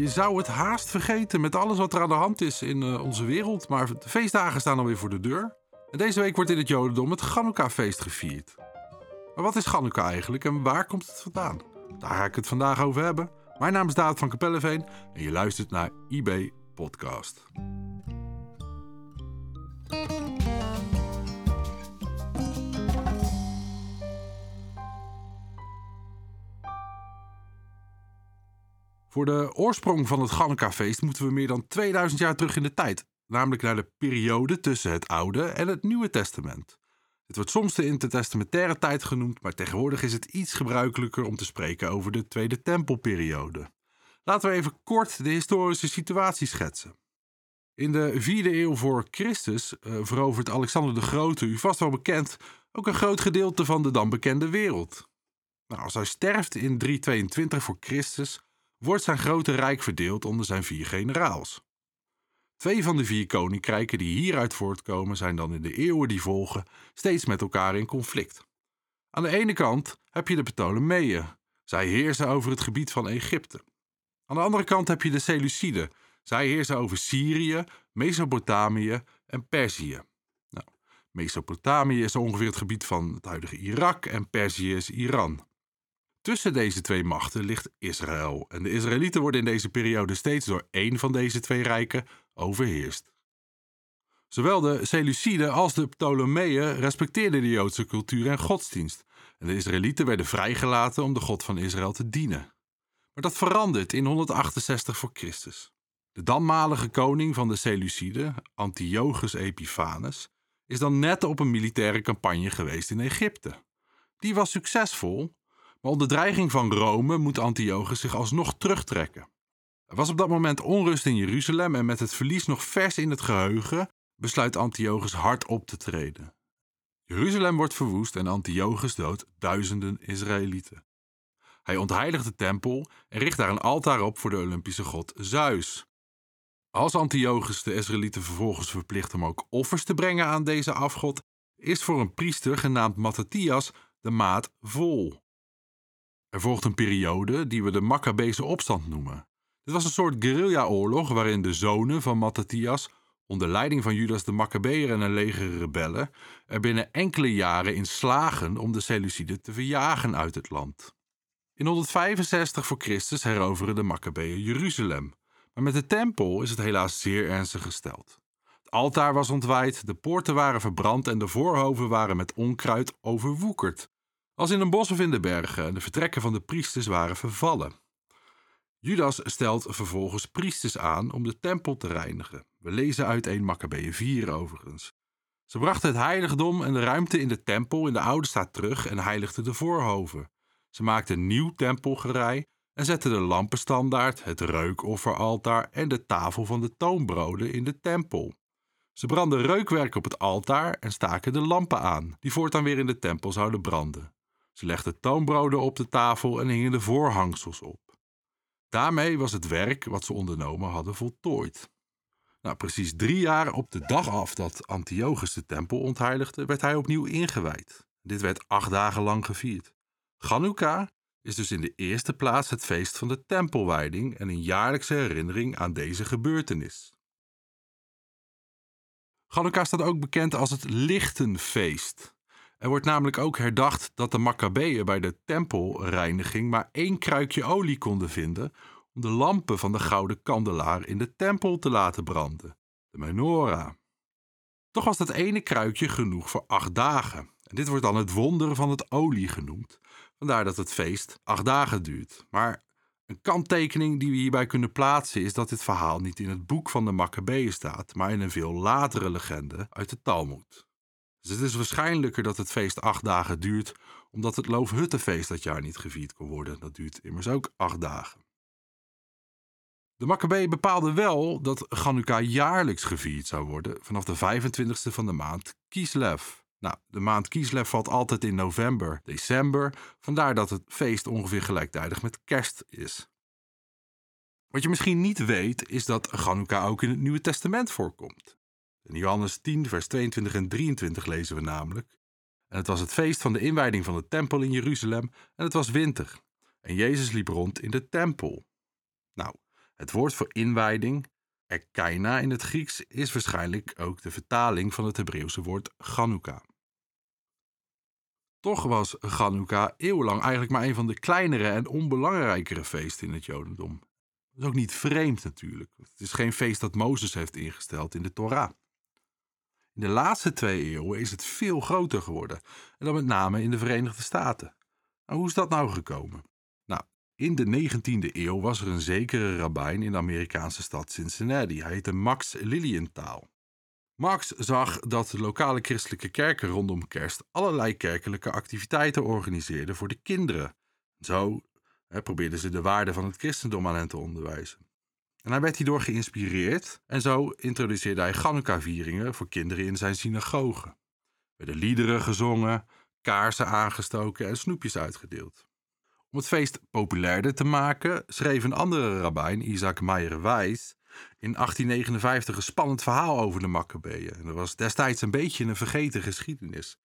Je zou het haast vergeten met alles wat er aan de hand is in uh, onze wereld, maar de feestdagen staan alweer voor de deur. En deze week wordt in het Jodendom het Chanukka-feest gevierd. Maar wat is Chanukka eigenlijk en waar komt het vandaan? Daar ga ik het vandaag over hebben. Mijn naam is Daad van Kapelleveen en je luistert naar IB Podcast. Voor de oorsprong van het Chanukka-feest moeten we meer dan 2000 jaar terug in de tijd, namelijk naar de periode tussen het Oude en het Nieuwe Testament. Het wordt soms de intertestamentaire tijd genoemd, maar tegenwoordig is het iets gebruikelijker om te spreken over de Tweede Tempelperiode. Laten we even kort de historische situatie schetsen. In de 4e eeuw voor Christus uh, verovert Alexander de Grote, u vast wel bekend, ook een groot gedeelte van de dan bekende wereld. Nou, als hij sterft in 322 voor Christus, wordt zijn grote rijk verdeeld onder zijn vier generaals. Twee van de vier koninkrijken die hieruit voortkomen zijn dan in de eeuwen die volgen steeds met elkaar in conflict. Aan de ene kant heb je de Ptolemeeën. Zij heersen over het gebied van Egypte. Aan de andere kant heb je de Seleuciden. Zij heersen over Syrië, Mesopotamië en Perzië. Nou, Mesopotamië is ongeveer het gebied van het huidige Irak en Perzië is Iran. Tussen deze twee machten ligt Israël en de Israëlieten worden in deze periode steeds door één van deze twee rijken overheerst. Zowel de Seleuciden als de Ptolemeeën respecteerden de Joodse cultuur en godsdienst en de Israëlieten werden vrijgelaten om de God van Israël te dienen. Maar dat verandert in 168 voor Christus. De danmalige koning van de Seleuciden, Antiochus Epiphanes, is dan net op een militaire campagne geweest in Egypte. Die was succesvol, maar onder dreiging van Rome moet Antiochus zich alsnog terugtrekken. Er was op dat moment onrust in Jeruzalem en met het verlies nog vers in het geheugen besluit Antiochus hard op te treden. Jeruzalem wordt verwoest en Antiochus doodt duizenden Israëlieten. Hij ontheiligt de tempel en richt daar een altaar op voor de Olympische god Zeus. Als Antiochus de Israëlieten vervolgens verplicht om ook offers te brengen aan deze afgod, is voor een priester genaamd Mattathias de maat vol. Er volgt een periode die we de Maccabeese opstand noemen. Dit was een soort guerrilla-oorlog waarin de zonen van Mattathias, onder leiding van Judas de Maccabeer en een leger rebellen, er binnen enkele jaren in slagen om de Seleuciden te verjagen uit het land. In 165 voor Christus heroveren de Maccabeeën Jeruzalem, maar met de tempel is het helaas zeer ernstig gesteld. Het altaar was ontwaaid, de poorten waren verbrand en de voorhoven waren met onkruid overwoekerd. Als in een bos of in de bergen, en de vertrekken van de priesters waren vervallen. Judas stelt vervolgens priesters aan om de tempel te reinigen. We lezen uit 1 Maccabeeën 4 overigens. Ze brachten het heiligdom en de ruimte in de tempel in de oude staat terug en heiligden de voorhoven. Ze maakten een nieuw tempelgerei en zetten de lampenstandaard, het reukofferaltaar en de tafel van de toonbroden in de tempel. Ze brandden reukwerk op het altaar en staken de lampen aan, die voortaan weer in de tempel zouden branden. Ze legden toonbroden op de tafel en hingen de voorhangsels op. Daarmee was het werk wat ze ondernomen hadden voltooid. Nou, precies drie jaar op de dag af dat Antiochus de tempel ontheiligde, werd hij opnieuw ingewijd. Dit werd acht dagen lang gevierd. Chanukka is dus in de eerste plaats het feest van de tempelwijding en een jaarlijkse herinnering aan deze gebeurtenis. Chanukka staat ook bekend als het Lichtenfeest. Er wordt namelijk ook herdacht dat de Maccabeeën bij de tempelreiniging maar één kruikje olie konden vinden om de lampen van de gouden kandelaar in de tempel te laten branden, de menorah. Toch was dat ene kruikje genoeg voor acht dagen. En dit wordt dan het wonder van het olie genoemd, vandaar dat het feest acht dagen duurt. Maar een kanttekening die we hierbij kunnen plaatsen is dat dit verhaal niet in het boek van de Maccabeeën staat, maar in een veel latere legende uit de Talmud. Dus het is waarschijnlijker dat het feest acht dagen duurt, omdat het Loofhuttenfeest dat jaar niet gevierd kon worden. Dat duurt immers ook acht dagen. De Maccabeeën bepaalden wel dat Chanukka jaarlijks gevierd zou worden vanaf de 25e van de maand Kislev. Nou, de maand Kislev valt altijd in november, december, vandaar dat het feest ongeveer gelijktijdig met kerst is. Wat je misschien niet weet, is dat Chanukka ook in het Nieuwe Testament voorkomt. In Johannes 10, vers 22 en 23 lezen we namelijk. En het was het feest van de inwijding van de tempel in Jeruzalem en het was winter. En Jezus liep rond in de tempel. Nou, Het woord voor inwijding, Ekkeina in het Grieks, is waarschijnlijk ook de vertaling van het Hebreeuwse woord Chanukka. Toch was Chanukka eeuwenlang eigenlijk maar een van de kleinere en onbelangrijkere feesten in het Jodendom. Dat is ook niet vreemd natuurlijk. Het is geen feest dat Mozes heeft ingesteld in de Torah. In de laatste twee eeuwen is het veel groter geworden, en dan met name in de Verenigde Staten. Nou, hoe is dat nou gekomen? Nou, in de 19e eeuw was er een zekere rabbijn in de Amerikaanse stad Cincinnati. Hij heette Max Lilienthal. Max zag dat de lokale christelijke kerken rondom kerst allerlei kerkelijke activiteiten organiseerden voor de kinderen. Zo hè, probeerden ze de waarde van het christendom aan hen te onderwijzen. En hij werd hierdoor geïnspireerd en zo introduceerde hij Chanukka-vieringen voor kinderen in zijn synagoge. Er werden liederen gezongen, kaarsen aangestoken en snoepjes uitgedeeld. Om het feest populairder te maken, schreef een andere rabbijn, Isaac Meijer-Wijs, in 1859 een spannend verhaal over de Maccabeeën. En dat was destijds een beetje een vergeten geschiedenis.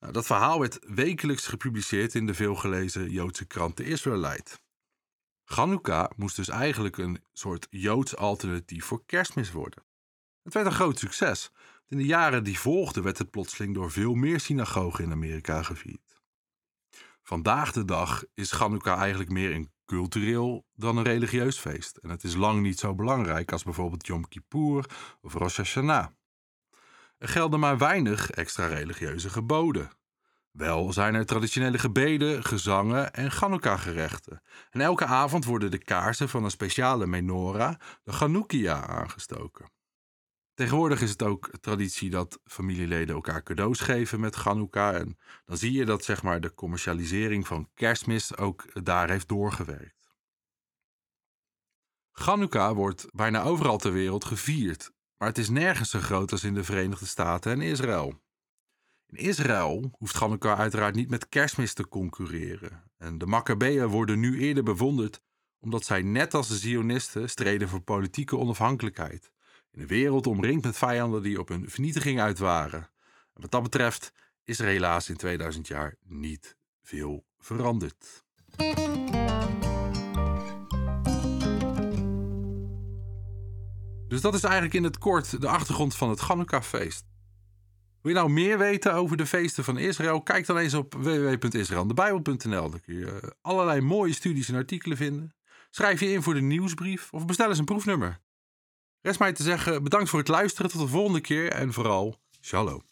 Nou, dat verhaal werd wekelijks gepubliceerd in de veelgelezen Joodse krant De Israelite. Chanukka moest dus eigenlijk een soort Joods alternatief voor kerstmis worden. Het werd een groot succes. In de jaren die volgden werd het plotseling door veel meer synagogen in Amerika gevierd. Vandaag de dag is Chanukka eigenlijk meer een cultureel dan een religieus feest. En het is lang niet zo belangrijk als bijvoorbeeld Yom Kippur of Rosh Hashanah. Er gelden maar weinig extra religieuze geboden. Wel zijn er traditionele gebeden, gezangen en Chanukka-gerechten. En elke avond worden de kaarsen van een speciale menorah, de Chanukkia, aangestoken. Tegenwoordig is het ook traditie dat familieleden elkaar cadeaus geven met Chanukka. En dan zie je dat zeg maar, de commercialisering van kerstmis ook daar heeft doorgewerkt. Chanukka wordt bijna overal ter wereld gevierd, maar het is nergens zo groot als in de Verenigde Staten en Israël. Israël hoeft Chanukka uiteraard niet met kerstmis te concurreren. En de Maccabeeën worden nu eerder bewonderd omdat zij net als de Zionisten streden voor politieke onafhankelijkheid. In een wereld omringd met vijanden die op hun vernietiging uit waren. En wat dat betreft is er helaas in 2000 jaar niet veel veranderd. Dus dat is eigenlijk in het kort de achtergrond van het Chanukka-feest. Wil je nou meer weten over de feesten van Israël? Kijk dan eens op www.israelandebijbel.nl. Daar kun je eh, allerlei mooie studies en artikelen vinden. Schrijf je in voor de nieuwsbrief of bestel eens een proefnummer. Rest mij te zeggen bedankt voor het luisteren. Tot de volgende keer en vooral shalom.